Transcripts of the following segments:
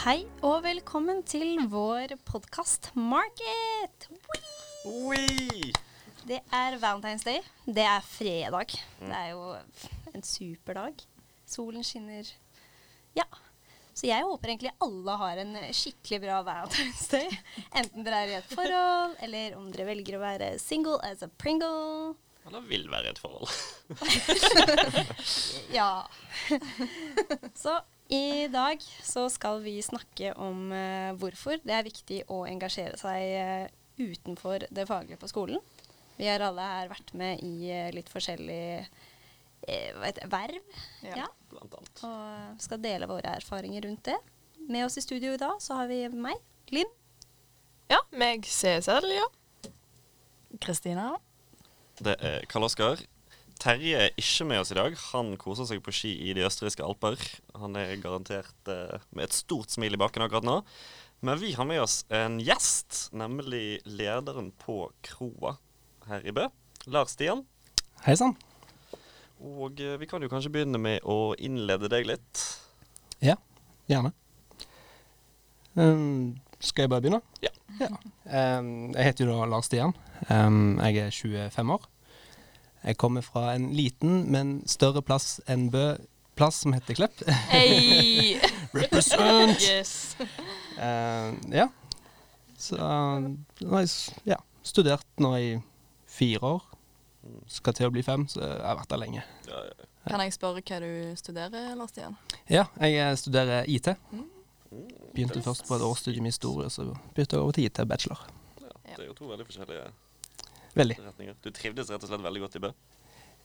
Hei og velkommen til vår podkast Market. Wee! Det er Valentine's Day. Det er fredag. Det er jo en super dag. Solen skinner. Ja. Så jeg håper egentlig alle har en skikkelig bra Valentine's Day. Enten dere er i et forhold, eller om dere velger å være single as a pringle. Eller vil være i et forhold. Ja. så i dag så skal vi snakke om uh, hvorfor det er viktig å engasjere seg uh, utenfor det faglige på skolen. Vi har alle her vært med i uh, litt forskjellige eh, hva verv. Ja. Ja. Blant annet. Og skal dele våre erfaringer rundt det. Med oss i studio i dag så har vi meg, Linn. Ja, meg CSL, ja. Kristina. Det er Karl Oskar. Terje er ikke med oss i dag. Han koser seg på ski i de østerrikske alper. Han er garantert eh, med et stort smil i baken akkurat nå. Men vi har med oss en gjest, nemlig lederen på kroa her i Bø. Lars Stian. Hei sann. Og eh, vi kan jo kanskje begynne med å innlede deg litt. Ja, gjerne. Um, skal jeg bare begynne? Ja. Um, jeg heter jo da Lars Stian. Um, jeg er 25 år. Jeg kommer fra en liten, men større plass enn Bø. Plass som heter Klepp. Hey! Represent! yes. Uh, ja. Så jeg ja, studert nå i fire år. Skal til å bli fem, så jeg har vært der lenge. Ja, ja. Kan jeg spørre hva du studerer, Lars Stian? Ja, jeg eh, studerer IT. Mm, Begynte først på et årsstudium i historie, så bytta jeg over til IT-bachelor. Ja, det er jo to veldig forskjellige Veldig. retninger. Du trivdes rett og slett veldig godt i Bø.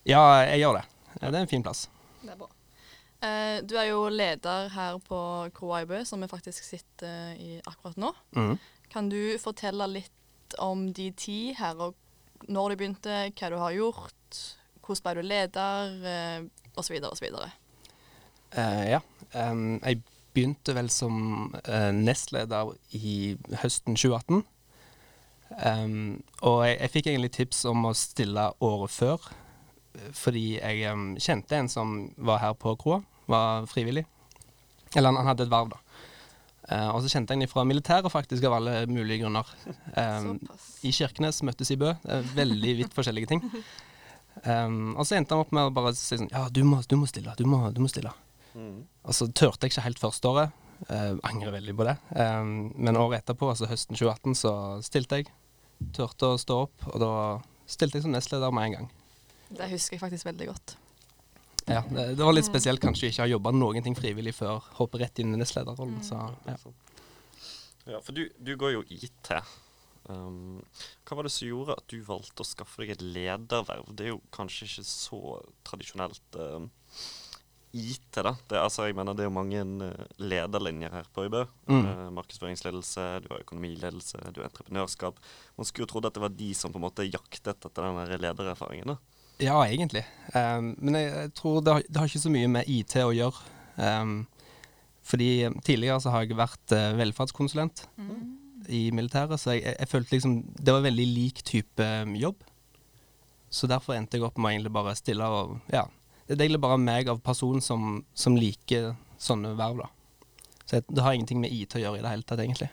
Ja, jeg gjør det. Ja, Det er en fin plass. Det er bra. Eh, du er jo leder her på Kroa i Bø, som vi faktisk sitter i akkurat nå. Mhm. Kan du fortelle litt om de ti her, og når du begynte, hva du har gjort, hvordan ble du leder, eh, osv., osv.? Eh, ja. Um, jeg begynte vel som eh, nestleder i høsten 2018. Em, og jeg, jeg fikk egentlig tips om å stille året før, fordi jeg um, kjente en som var her på kroa, var frivillig. Eller han, han hadde et verv, da. Uh, og så kjente jeg ham fra militæret, faktisk, av alle mulige grunner. Um, I Kirkenes møttes i Bø. Veldig vidt forskjellige ting. Um, og så endte han opp med å bare si sånn Ja, du må, du må stille. Du må, du må stille. Mm. Og så turte jeg ikke helt første året. Uh, angrer veldig på det. Um, men året etterpå, altså høsten 2018, så stilte jeg. Turte å stå opp, og da stilte jeg som nestleder med en gang. Det husker jeg faktisk veldig godt. Ja, det, det var litt spesielt kanskje ikke ha jobba noen ting frivillig før hoppe rett inn i nestlederrollen. Så ja. Ja, for du, du går jo IT. Um, hva var det som gjorde at du valgte å skaffe deg et lederverv? Det er jo kanskje ikke så tradisjonelt um, IT, da. Det, altså, jeg mener, det er jo mange uh, lederlinjer her på ØiBø. Mm. Uh, markedsføringsledelse, du har økonomiledelse, du har entreprenørskap. Man skulle jo trodd at det var de som på en måte jaktet etter den ledererfaringen. da. Ja, egentlig. Um, men jeg, jeg tror det har, det har ikke så mye med IT å gjøre. Um, fordi tidligere så har jeg vært uh, velferdskonsulent i militæret, så jeg, jeg, jeg følte liksom det var veldig lik type um, jobb. Så derfor endte jeg opp med å egentlig bare stille og Ja. Det er egentlig bare meg av person som, som liker sånne verv, da. Så det har ingenting med IT å gjøre i det hele tatt, egentlig.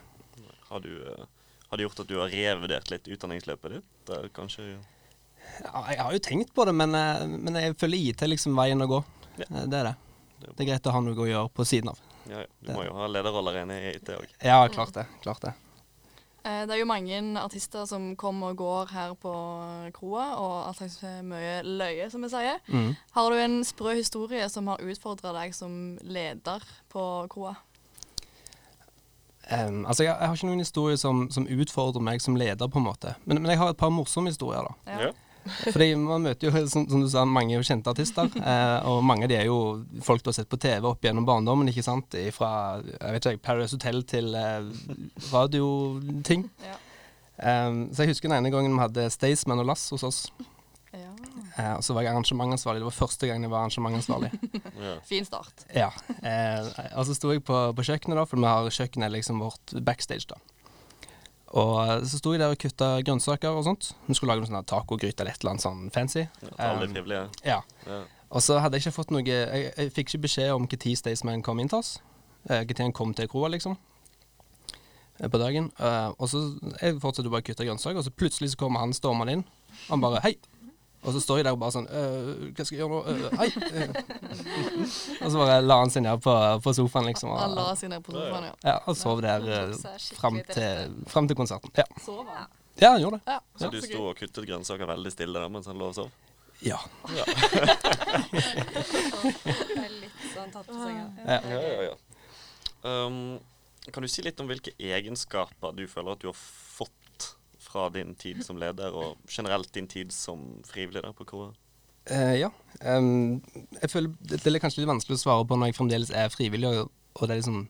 Har, du, uh, har det gjort at du har revurdert litt utdanningsløpet ditt? Det er kanskje Ja, jeg har jo tenkt på det, men, eh, men jeg føler IT er liksom veien å gå. Ja. Eh, Det er det. Det Det er greit å ha noe å gjøre på siden av. Ja, ja. Du må jo ha lederroller inne i IT òg. Ja, klart det. Klart det. Eh, Det er jo mange artister som kommer og går her på kroa, og all slags eh, mye løye, som vi sier. Mm. Har du en sprø historie som har utfordra deg som leder på kroa? Um, altså, jeg, jeg har ikke noen historie som, som utfordrer meg som leder, på en måte. Men, men jeg har et par morsomme historier, da. Ja. Fordi man møter jo, som, som du sa, mange kjente artister. Eh, og mange av de er jo folk du har sett på TV opp gjennom barndommen, ikke sant. Fra jeg vet ikke, Paradise Hotel til eh, radioting. Ja. Em, så jeg husker den ene gangen vi hadde Staysman og Lass hos oss. ja. Eh, og så var jeg arrangementansvarlig. Det var første gang jeg var arrangementansvarlig. Ja. Fin start. Ja. Eh, og så sto jeg på, på kjøkkenet, da, for vi har kjøkkenet liksom vårt backstage. da. Og så sto jeg der og kutta grønnsaker og sånt. Vi skulle lage noe sånn her tacogryte eller et eller annet sånn fancy. Ja, Um, frivillige. Ja. Ja. Og så hadde jeg ikke fått noe Jeg, jeg fikk ikke beskjed om når Staysman kom inn til oss. eh, når han kom til kroa, liksom. eh, På dagen. Eh, og så jeg fortsatte bare å kutte grønnsaker, og så plutselig så kommer han stormende inn. Han bare 'hei'. Og så står jeg der og bare sånn «Øh, 'Hva skal jeg gjøre nå?' Øh, 'Hei'. Eh. og så bare la han seg ned på, på sofaen, liksom. Og, Han la seg ned på sofaen, ja. ja, og sov der fram, til fram til konserten. Ja. Sov han? ja, han gjorde det. Ja. Så du sto og kuttet grønnsaker veldig stille der mens han lå og sov? Ja. Er litt sånn tatt på senga. Ja. Ja, ja, ja. Um, kan du si litt om hvilke egenskaper du føler at du har fått fra din tid som leder, og generelt din tid som frivillig der på kroa? Uh, ja. Um, jeg føler det, det er kanskje litt vanskelig å svare på når jeg fremdeles er frivillig, og, og det er liksom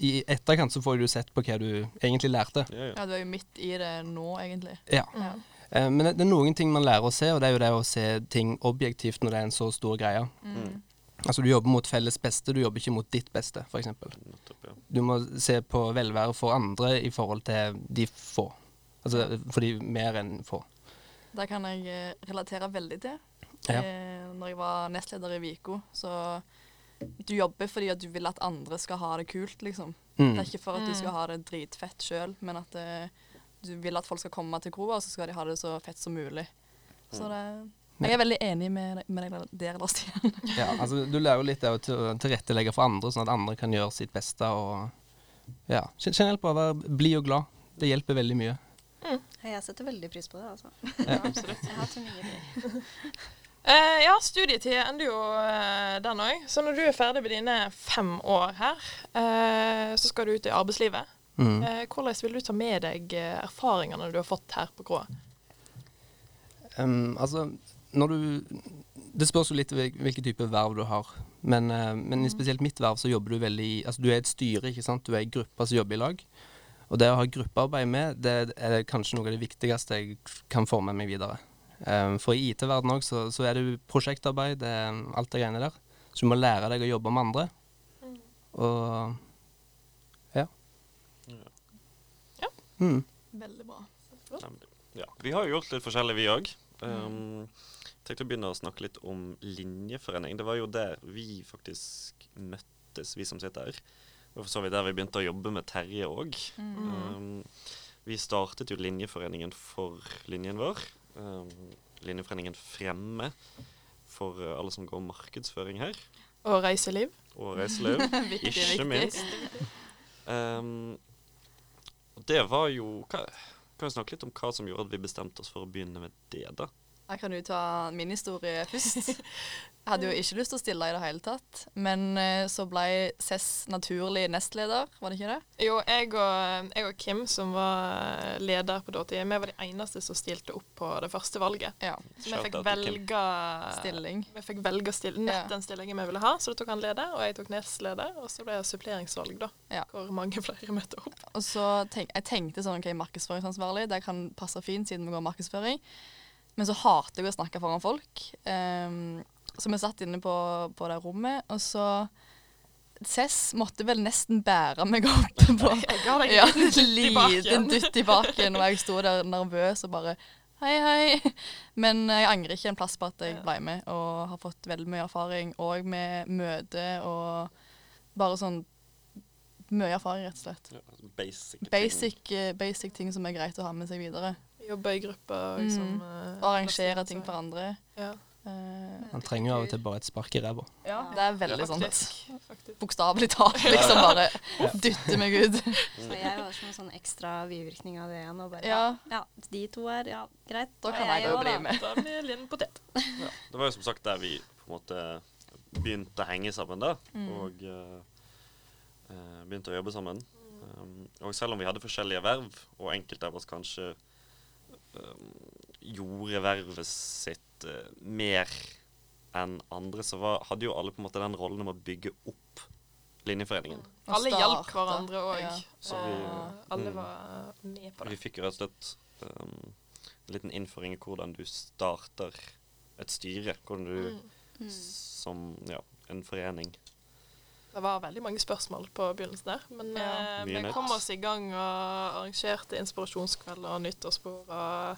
I etterkant så får du sett på hva du egentlig lærte. Ja, ja. Ja, du er jo midt i det nå, egentlig. Ja. Ja. Uh, men det, det er noen ting man lærer å se, og det er jo det å se ting objektivt når det er en så stor greie. Mm. Altså Du jobber mot felles beste, du jobber ikke mot ditt beste, f.eks. Du må se på velvære for andre i forhold til de få. Altså for de mer enn få. Det kan jeg eh, relatere veldig til. Ja. Eh, når jeg var nestleder i Viko, så du jobber fordi at du vil at andre skal ha det kult, liksom. Mm. Det er ikke for at du skal ha det dritfett sjøl, men at det, du vil at folk skal komme til kroa, og så skal de ha det så fett som mulig. Så det Jeg er veldig enig med, med deg der, Lars Stian. Ja, altså Du lærer jo litt av å tilrettelegge for andre, sånn at andre kan gjøre sitt beste. og ja, gen- Generelt bare være blid og glad. Det hjelper veldig mye. Jeg setter veldig pris på det, altså. Ja. Absolutt. Jeg har hatt mye gøy. Eh, ja, studietid ender jo uh, den òg. Så når du er ferdig med dine fem år her, uh, så skal du ut i arbeidslivet. Mm. Eh, hvordan vil du ta med deg erfaringene du har fått her på Kroa? Um, altså, når du Det spørs jo litt hvilken type verv du har. Men, men i spesielt mitt verv så jobber du veldig i Altså du er et styre, ikke sant. Du er ei gruppe som jobber i lag. Og det å ha gruppearbeid med, det er kanskje noe av det viktigste jeg kan få med meg videre. Um, for i IT-verdenen òg så, så er det prosjektarbeid, det er alt det greiene der. Så du må lære deg å jobbe med andre. Og ja. Ja. Mm. Veldig bra. Ja. Vi har jo gjort litt forskjellig, vi òg. Um, tenkte å begynne å snakke litt om linjeforening. Det var jo der vi faktisk møttes, vi som sitter her. Og for så vidt der vi begynte å jobbe med Terje òg. Um, vi startet jo Linjeforeningen for linjen vår. Um, linjeforeningen Fremme for uh, alle som går markedsføring her. Og reiseliv? Og reiseliv. Viktig, Ikke viktig. minst. Um, det var jo hva, Kan vi snakke litt om hva som gjorde at vi bestemte oss for å begynne med det, da? Jeg kan jo ta min historie først. Jeg hadde jo ikke lyst til å stille i det hele tatt, men eh, så ble Cess naturlig nestleder, var det ikke det? Jo, jeg og, jeg og Kim, som var leder på dåtid, vi var de eneste som stilte opp på det første valget. Ja. Så vi fikk velge Stilling. Vi fikk velge still, nett den stillingen vi ville ha, så da tok han leder, og jeg tok nestleder, og så ble det suppleringsvalg, da. Ja. Hvor mange flere møtte opp. Og så tenk, jeg tenkte sånn, ok, markedsføringsansvarlig, det kan passe fint siden vi går markedsføring. Men så hater jeg å snakke foran folk. Um, så vi satt inne på, på det rommet, og så Cess måtte vel nesten bære meg opp på Jeg ga deg ja, en liten dytt i baken. og jeg sto der nervøs og bare Hei, hei. Men jeg angrer ikke en plass på at jeg ble med, og har fått veldig mye erfaring òg med møte og bare sånn Mye erfaring, rett og slett. Ja, altså basic, ting. Eh, basic ting som er greit å ha med seg videre. Jobbe i grupper. Mm. Liksom, mm. Og arrangere ting for andre. Ja, Eh, Man trenger jo av og til bare et spark i ræva. ja, det er veldig sånn faktisk. faktisk. bokstavelig talt, liksom bare dytte meg ut. Så jeg var som en sånn ekstra bivirkning av det igjen. Og bare, Ja. ja, de to er ja, greit. Da kan jeg, jeg jo bli med. Da med Linn potet. Ja. Det var jo som sagt der vi på en måte begynte å henge sammen, da. Mm. Og eh, eh, begynte å jobbe sammen. Um, og selv om vi hadde forskjellige verv, og enkelte av oss kanskje gjorde vervet sitt eh, mer enn andre, så var, hadde jo alle på en måte den rollen om å bygge opp linjeforeningen. Mm. Alle hjalp hverandre òg. Ja. Så vi- alle mm. var med på det. Vi fikk jo rett og slett um, en liten innføring i hvordan du starter et styre. Hvordan du Mm. som ja, en forening Det var veldig mange spørsmål på begynnelsen der, men Ja. eh, vi kom oss i gang og arrangerte inspirasjonskveld og nyttårsbord og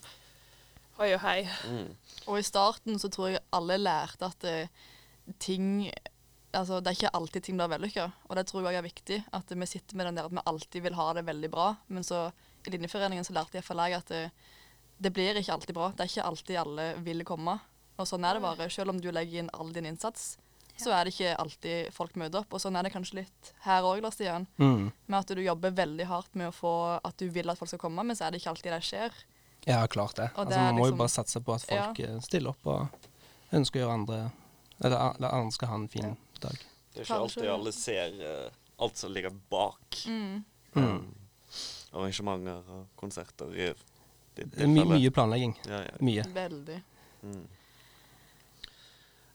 hoi og hei. mm. Og i starten så tror jeg alle lærte at eh, ting altså, det er ikke alltid ting blir vellykka. Og det tror jeg er viktig. At vi sitter med den der at vi alltid vil ha det veldig bra. Men så i Linjeforeningen så lærte jeg for jeg at det, det blir ikke alltid bra. Det er ikke alltid alle vil komme. Og sånn er det bare. Selv om du legger inn all din innsats, så er det ikke alltid folk møter opp. Og sånn er det kanskje litt her òg, Lars Stian. Mm. Med at du jobber veldig hardt med å få at du vil at folk skal komme, men så er det ikke alltid det skjer. Ja, klart det. Og det Altså, man må jo liksom- bare satse på at folk ja. stiller opp og ønsker å gjøre andre Eller at andre skal ha en fin dag. Det er ikke alltid alle ser uh, alt som ligger bak Mm. Mm. arrangementer og konserter. I Det er my mye planlegging. Ja, ja. Mye. Veldig. Mm.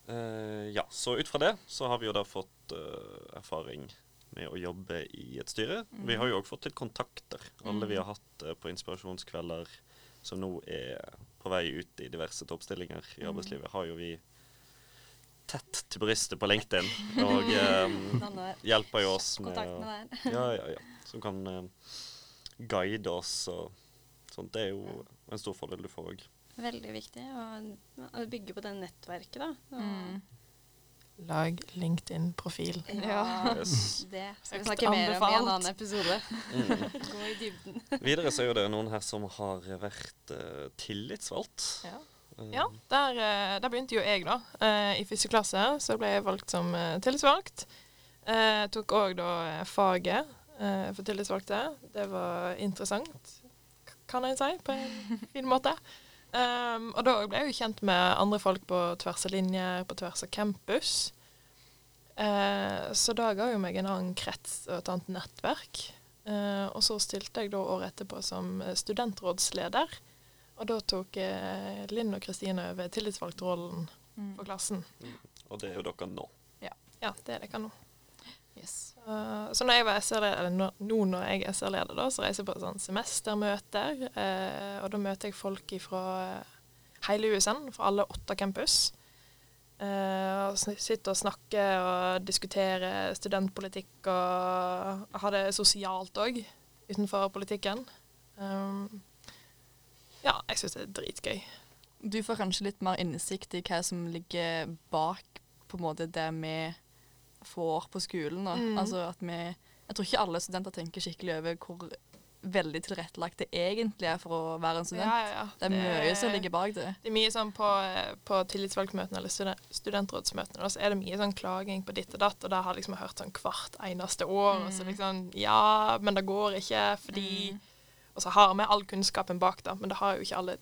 Eh, ja, så ut fra det så har vi jo da fått uh, erfaring med å jobbe i et styre. Vi har jo òg fått litt kontakter. Alle vi har hatt uh, på inspirasjonskvelder som nå er på vei ut i diverse toppstillinger i arbeidslivet, har jo vi tett til brystet på LinkedIn. Og um, hjelper jo oss med med. Ja, ja, ja. Som kan eh, guide oss og sånt. Det er jo en stor fordel du får òg. Veldig viktig å, bygge på det nettverket, da. Mm. Lag LinkedIn-profil. Ja, Yes. det skal vi snakke mer om i en annen episode. Mm. Gå i dybden. Videre så er jo det noen her som har vært uh, tillitsvalgt. Ja. Eh, Ja, der, eh, der begynte jo jeg, da. I første klasse så ble jeg valgt som eh, tillitsvalgt. Jeg tok òg da eh, faget for tillitsvalgte. Det var interessant, kan jeg si, på en fin måte. Um, og da ble jeg jo kjent med andre folk på tvers av linjer, på tvers av campus. Uh, så da ga jo meg en annen krets og et annet nettverk. Uh, og så stilte jeg da året etterpå som studentrådsleder. Og da tok uh, Linn og Kristine over tillitsvalgtrollen Mm. for klassen. Og det er jo dere nå. Ja, det er dere nå. Yes. Uh, så når jeg var SR-leder, nå, nå når jeg er SR-leder, så reiser jeg på sånn semestermøter. Uh, og da møter jeg folk fra hele USN, fra alle åtte campus. Uh, og sitter og snakker og diskuterer studentpolitikk og har det sosialt òg, utenfor politikken. Um, ja, jeg syns det er dritgøy. Du får kanskje litt mer innsikt i hva som ligger bak på en måte det vi får på skolen. Mm. Altså at vi Jeg tror ikke alle studenter tenker skikkelig over hvor veldig tilrettelagt det egentlig er for å være en student. Ja, ja. Det er mye som ligger bak det. Det er mye sånn på, på tillitsvalgtmøtene eller studen- studentrådsmøtene, så er det mye sånn klaging på ditt og datt, og det har liksom hørt sånn hvert eneste år, og så Mm. liksom Ja, men det går ikke fordi Mm. Og så har vi all kunnskapen bak, da, men det har jo ikke alle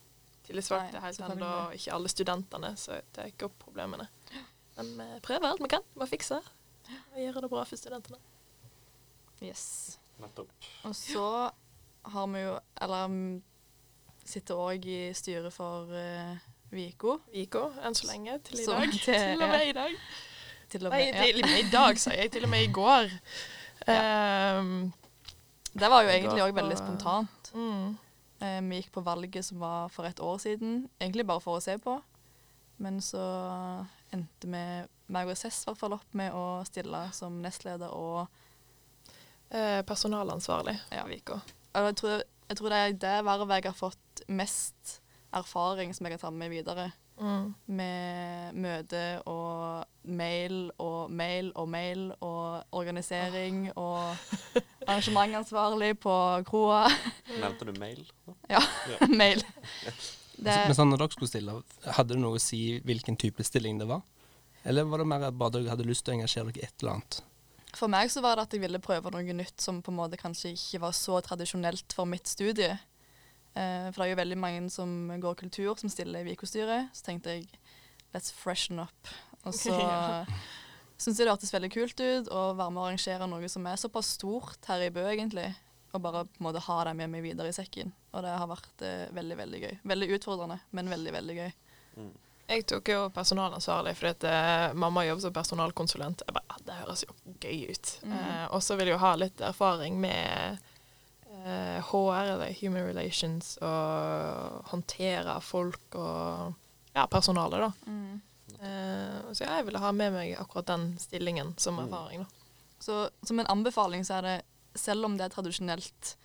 tillitsvalgte helt ennå, og ikke alle studentene, så det er ikke opp problemene. Men vi prøver alt vi kan med å fikse og gjøre det bra for studentene. Yes. Nettopp. Og så har vi jo Eller mm, sitter òg i styret for uh, Viko. Viko, enn så lenge, til i Så dag. til- til og med i dag. Til og med, Nei, til og med i dag, sa jeg. Til og med i går. Ehm, Det var jo egentlig òg veldig spontant. mm. Eh, vi gikk på valget som var for et år siden, egentlig bare for å se på. Men så endte vi, meg og SS i hvert fall, opp med å stille som nestleder og Eh, personalansvarlig Ja. Vika. jeg tror, jeg tror det er det vervet jeg har fått mest erfaring som jeg kan ta med videre. Mm. Med møte og mail og mail og mail og organisering og arrangementansvarlig på kroa. Nevnte du mail? Ja, mail. Det, Men sånn når dere skulle stille, hadde det noe å si hvilken type stilling det var? Eller var det mer at bare dere hadde lyst til å engasjere dere i et eller annet? For meg så var det at jeg ville prøve noe nytt som på en måte kanskje ikke var så tradisjonelt for mitt studie. Eh, for det er jo veldig mange som går kultur, som stiller i Viko-styret. Så tenkte jeg let's freshen up. Og så Ja. syns jeg det hørtes veldig kult ut å være med og arrangere noe som er såpass stort her i Bø, egentlig. Og bare på en måte ha det med meg videre i sekken. Og det har vært eh, veldig, veldig gøy. Veldig utfordrende, men veldig, veldig gøy. Jeg tok jo personalansvarlig fordi at eh, mamma jobber som personalkonsulent. Jeg bare, ah, Det høres jo gøy ut. Mm. Eh, og så vil jeg jo ha litt erfaring med eh, HR, eller Human Relations, og håndtere folk og ja, personalet, da. Eh, så ja, jeg ville ha med meg akkurat den stillingen som Mm. erfaring, da. Så som en anbefaling så er det, selv om det er tradisjonelt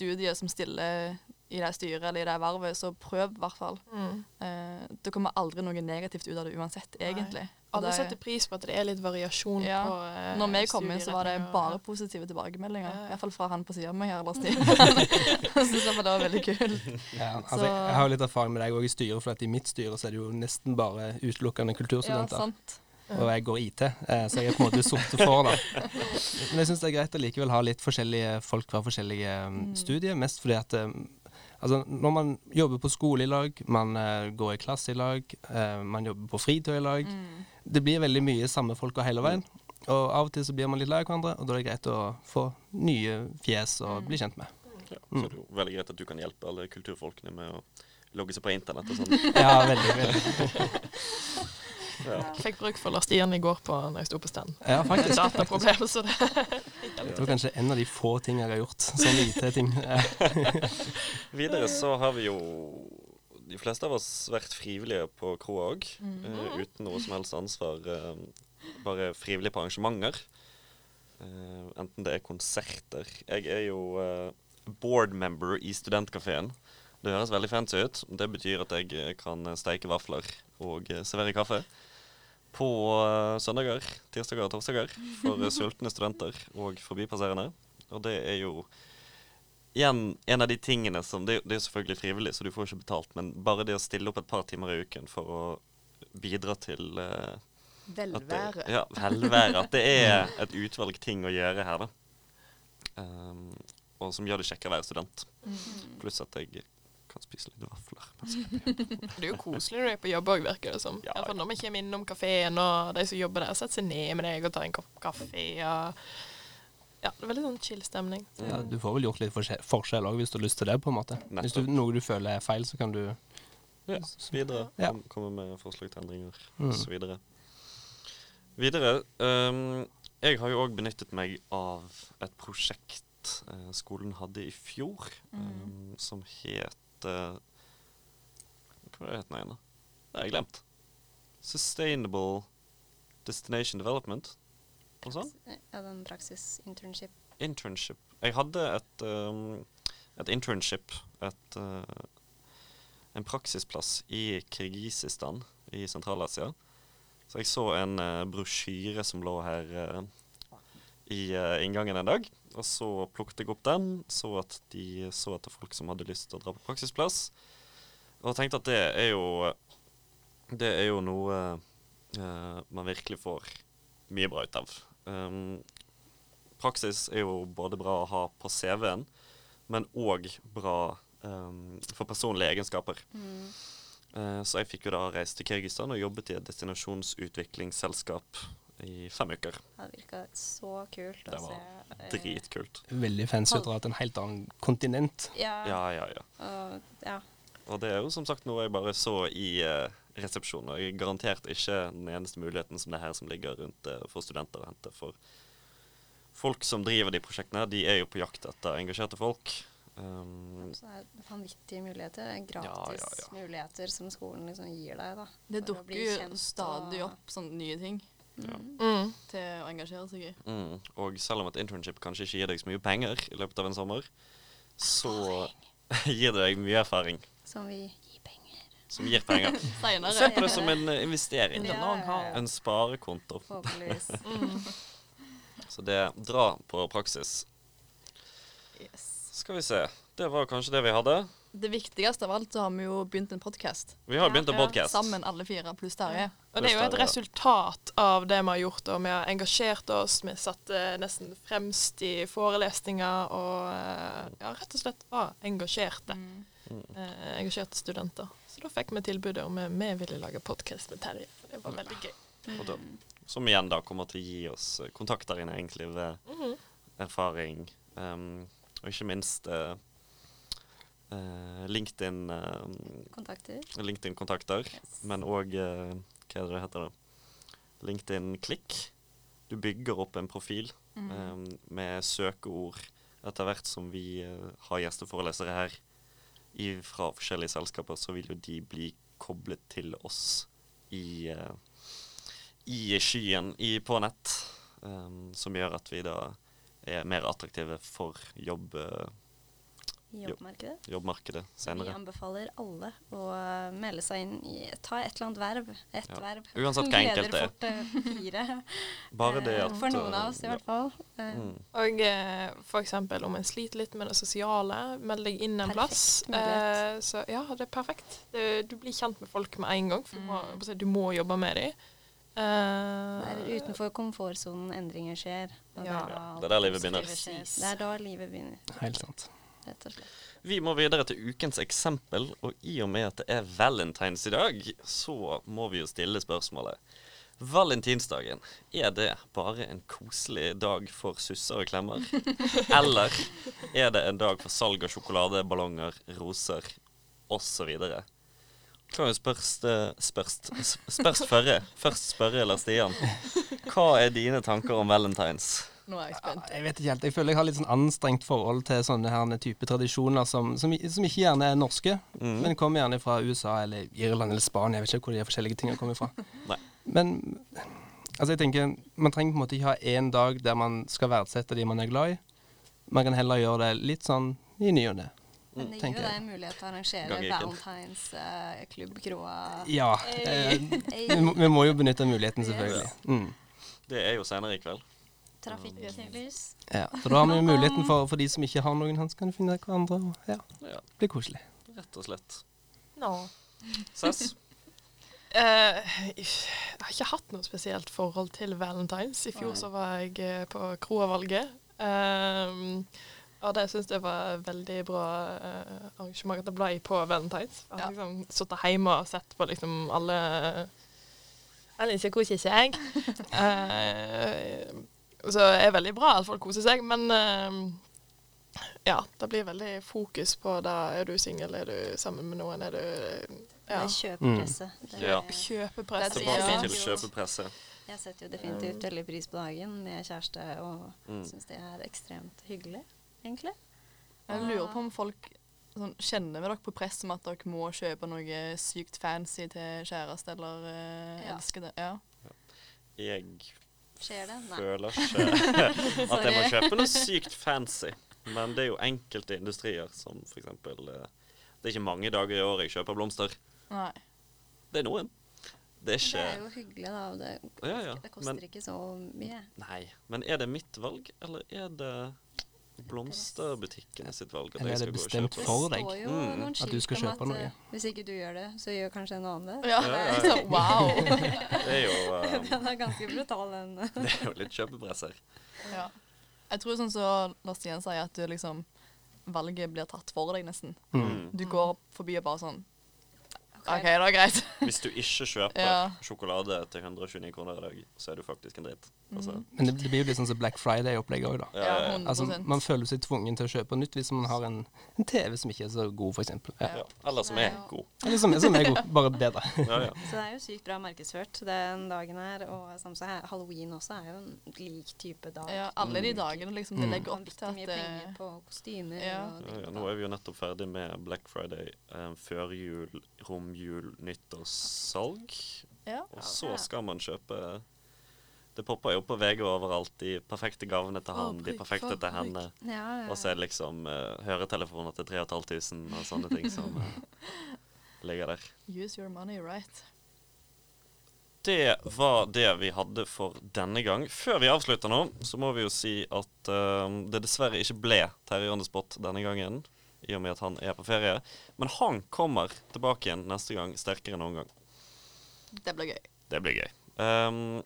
ett studie som stiller i det styret eller i det vervet, så prøv i hvert fall. Mm. Eh, det kommer aldri noe negativt ut av det uansett, egentlig. Og Alle setter pris på at det er litt variasjon Ja. på eh, Når vi kom inn, så var det bare positive tilbakemeldinger. Ja, ja. I hvert fall fra han på siden av meg her, Lars Stian. Jeg synes i det var veldig kult. Ja, altså, jeg har jo litt erfaring med deg òg i styret, for at i mitt styre så er det jo nesten bare utelukkende Ja, sant. Og jeg går IT, eh, så jeg er på en måte sorte for da. Men jeg syns det er greit å likevel ha litt forskjellige folk fra forskjellige mm. studier, mest fordi at eh, Altså, når man jobber på skole i lag, man uh, går i klasse i lag, uh, man jobber på fritid i lag Mm. Det blir veldig mye samme folka hele veien. Og av og til så blir man litt lei av hverandre, og da er det greit å få nye fjes og bli kjent med. Ja, Mm. så det er jo veldig greit at du kan hjelpe alle kulturfolkene med å logge seg på internett og sånn. Ja, veldig, veldig. Ja. Jeg fikk bruk for Lars Stian i går på, når jeg sto på stand. Ja, faktisk. Dataproblem, så det Det var kanskje en av de få ting jeg har gjort. Sånn IT-ting. Videre så har vi jo de fleste av oss vært frivillige på kroa òg, Mm. uten noe som helst ansvar. Uh, bare frivillig på arrangementer. Uh, enten det er konserter Jeg er jo eh, board member i Studentkafeen. Det høres veldig fancy ut. Det betyr at jeg eh, kan steike vafler og eh, servere kaffe. På eh, søndager, tirsdager og torsdager for sultne studenter og forbipasserende. Og det er jo igjen en av de tingene som Det, det er jo selvfølgelig frivillig, så du får ikke betalt, men bare det å stille opp et par timer i uken for å bidra til uh, det, Velvære. ja, velvære. At det er et utvalg ting å gjøre her, da. Um, og som gjør det kjekkere å være student. Pluss at jeg kan spise litt vafler. Det er jo koselig når du er på jobb òg, virker det som. Ja, ja. når vi kommer innom kafeen og de som jobber der, setter seg ned med deg og tar en kopp kaffe. Og ja, det er veldig sånn chill stemning. Ja, du får vel gjort litt forskjell- òg, hvis du har lyst til det. på en måte. Hvis du, noe du føler er feil, så kan du Ja, videre. Ja. Komme med forslag til endringer Mm. og så videre. Videre um, Jeg har jo òg benyttet meg av et prosjekt uh, skolen hadde i fjor, um, som het eh, Hva var det het igjen? da? Det har jeg glemt. Sustainable Destination Development. Noe sånt? Ja, den praksis-internship. internship. Jeg hadde et, um, et internship, et, uh, en praksisplass i Kirgisistan i Sentral-Asia. Så jeg så en uh, brosjyre som lå her uh, i inngangen en dag. Og så plukket jeg opp den, så at de så etter folk som hadde lyst til å dra på praksisplass. Og tenkte at det er jo Det er jo noe uh, man virkelig får mye bra ut av. Um, praksis er jo både bra å ha på CV-en, men òg bra um, for personlige egenskaper. Eh, så jeg fikk jo da reist til Kirgistan og jobbet i et destinasjonsutviklingsselskap i fem uker. Ja, det virka så kult Det å var se. eh, Dritkult. Veldig fancy å dra til en helt annen kontinent. Ja, Ja, ja, ja. Og, ja. Og det er jo som sagt noe jeg bare så i uh, resepsjonen. Og jeg er garantert ikke den eneste muligheten som det her som ligger rundt uh, for studenter å hente. For folk som driver de prosjektene, de er jo på jakt etter engasjerte folk. Um, Så det er vanvittige muligheter. Det er gratis Ja, ja, ja. muligheter som skolen liksom gir deg. da. Det dukker jo stadig opp sånne nye ting Mm. til å engasjere seg i. Mm. Og selv om et internship kanskje ikke gir deg så mye penger i løpet av en sommer, så gir det deg mye erfaring Som vi gir penger. som gir penger. Se på det som en eh, investering. Ja, ja, ja. En sparekonto. Mm. Så det dra på praksis. Yes. Skal vi se. Det var kanskje det vi hadde. Det viktigste av alt så har vi jo begynt en podkast. Vi har Ja, begynt en ja, podkast. Sammen alle fire, pluss Terje. Og det er jo et resultat av det vi har gjort. og Vi har engasjert oss, vi satt nesten fremst i forelesninger og eh, ja, rett og slett var engasjerte. Eh, engasjerte studenter. Så da fikk vi tilbudet om vi vi ville lage podkast med Terje. Det var veldig gøy. Og da, som igjen da kommer til å gi oss eh, kontakter i næringslivet, Mhm. erfaring, um, og ikke minst eh, eh, LinkedIn eh, Kontakter. LinkedIn-kontakter, Yes. men òg Hva det det heter? da? LinkedIn-klikk. Du bygger opp en profil eh, med søkeord etter hvert som vi eh, har gjesteforelesere her fra forskjellige selskaper, så vil jo de bli koblet til oss i, eh, i skyen i, på nett, Um, som gjør at vi da er mer attraktive for jobb, i jobbmarkedet. senere. Vi anbefaler alle å melde seg inn i Ta et eller annet verv. Ett Ja. verv. Uansett hva enkelt det er. Fort eh, fire. Bare det Eh, at For noen eh, av oss, i ja. hvert fall. Mm. Og f.eks. om en sliter litt med det sosiale, meld deg inn en Perfekt plass. mulighet. Eh, så ja, det er perfekt. Du blir kjent med folk med en gang, for du, må, Mm. du må jobbe med dem. Det er utenfor komfortsonen endringer skjer. og Ja. Det er der livet begynner. Det er da livet begynner, Helt sant. Rett og slett. Vi må videre til ukens eksempel, og i og med at det er valentines i dag, så må vi jo stille spørsmålet. Valentinsdagen, er det bare en koselig dag for susser og klemmer? Eller er det en dag for salg av sjokolade, ballonger, roser osv.? Kan jo spørst, eh, spørst, spørst førre. Først spørre eller Stian. Hva er dine tanker om valentines? Nå er jeg spent. Jeg vet ikke helt. Jeg føler jeg har litt sånn anstrengt forhold til sånne her type tradisjoner som, som, som ikke gjerne er norske, Mm. men kommer gjerne fra USA eller Irland eller Spania. Jeg vet ikke hvor de forskjellige tingene kommer fra. Men altså jeg tenker, man trenger på en måte ikke ha én dag der man skal verdsette de man er glad i. Man kan heller gjøre det litt sånn i ny og ne. Men det gir jo deg en mulighet til å arrangere. Valentines uh, klubb, kroa Ja. Eh, vi, må, vi må jo benytte muligheten, selvfølgelig. Mm. Det er jo senere i kveld. Trafikklys. Ja. for da har vi jo muligheten for, for de som ikke har noen, hans, kan finne hverandre. Og, ja, Ja, bli koselig. rett og slett. Nå. Sess? Uh, jeg har ikke hatt noe spesielt forhold til valentines. I fjor så var jeg eh, på kroavalget. Um, og det syns jeg var veldig bra uh, arrangement at det ble på valentines. Jeg har Ja. liksom sittet hjemme og sett på liksom alle Alle som koser seg. Eh, så det er veldig bra at folk koser seg, men uh, ja, det blir veldig fokus på da Er du singel, er du sammen med noen, er du ja. er Mm. Det- Ja. Kjøpepresse. Det er Tilbake til kjøpepresse. Jeg setter jo definitivt veldig pris på dagen med kjæreste, og Mm. syns det er ekstremt hyggelig, egentlig. Jeg lurer på om folk sånn, kjenner med dere på press om at dere må kjøpe noe sykt fancy til kjæreste eller uh, Ja. elskede. Ja. Jeg Skjer det? Nei. føler ikke at jeg må kjøpe noe sykt fancy. Men det er jo enkelte industrier som eksempel eh, Det er ikke mange dager i året jeg kjøper blomster. Nei. Det er noen. Det er Det er jo hyggelig, da. Det, Ja, ja, det koster men- ikke så mye. Nei. Men er det mitt valg, eller er det blomsterbutikkene sitt valg? At Eller er det bestemt for det deg? står jo Mm, noen at du skal om kjøpe noe. eh, hvis ikke du gjør det, så gjør kanskje en annen det. Ja. Ja. Så, wow. Det er jo, eh, Den er ganske brutal, den. det er jo litt kjøpepresser. ja. Jeg tror sånn som Lars Stian sier, at du liksom valget blir tatt for deg, nesten. Mm. Du går forbi og bare sånn OK, det er greit. Hvis du ikke kjøper Ja. sjokolade til 129 kroner i dag, så er du faktisk en dritt. Altså, Mm. Men det, det blir jo litt sånn som Black Friday-opplegget òg, da. ja, Ja, ja, ja. 100 Altså, man føler seg tvungen til å kjøpe nytt hvis man har en, en TV som ikke er så god, f.eks. Ja. ja. Eller som er god. Eller som, som er god, bare bedre. Ja, ja. Så det er jo sykt bra markedsført den dagen her. Og som her, halloween også er jo en lik type dag. Ja, alle de dagene liksom, det Mm. legger opp til at mye penger på kostymer ja. og Ja, ja, nå er vi jo nettopp ferdig med Black Friday, eh, førjul, romjul, nyttårssalg. Ja. Og så skal man kjøpe Det popper jo på VG overalt. De perfekte gavene til han, de perfekte til henne. Ja, ja. Og så er det liksom uh, høretelefoner til 3500 og sånne ting som uh, ligger der. Use your money right. Det var det vi hadde for denne gang. Før vi avslutter nå, så må vi jo si at uh, det dessverre ikke ble Terje on the spot denne gangen, i og med at han er på ferie. Men han kommer tilbake igjen neste gang sterkere enn noen gang. Det blir gøy. Det blir gøy. Um,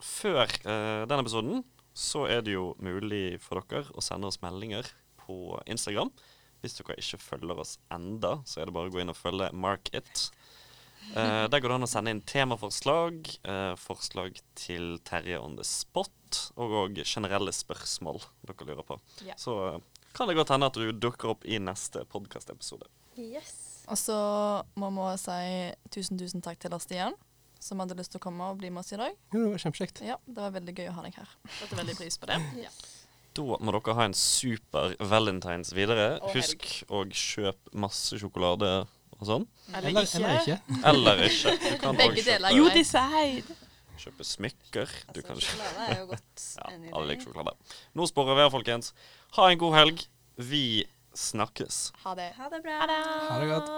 før uh, denne episoden så er det jo mulig for dere å sende oss meldinger på Instagram. Hvis dere ikke følger oss enda, så er det bare å gå inn og følge Mark It. Eh, der går det an å sende inn temaforslag, uh, forslag til Terje on the spot, og òg generelle spørsmål dere lurer på. Yeah. Så eh, kan det godt hende at du dukker opp i neste podkastepisode. Yes. Og så må vi si tusen, tusen takk til Lars Stian, som hadde lyst til å komme og bli med oss i dag. Jo, det var kjempekjekt. Ja, det var veldig gøy å ha deg her. Setter veldig pris på det. Da må dere ha en super valentines videre. Og Husk å kjøpe masse sjokolade og sånn. Eller, Eller, ikke. eller ikke. Eller ikke. Du kan Begge deler. You decide! Kjøpe smykker. Du Altså, kan kjøpe sjokolade er jo godt. ja, alle liker sjokolade. Nå sporer vi her, folkens. Ha en god helg. Vi snakkes. Ha det. Ha det bra. Ha det. Ha det godt.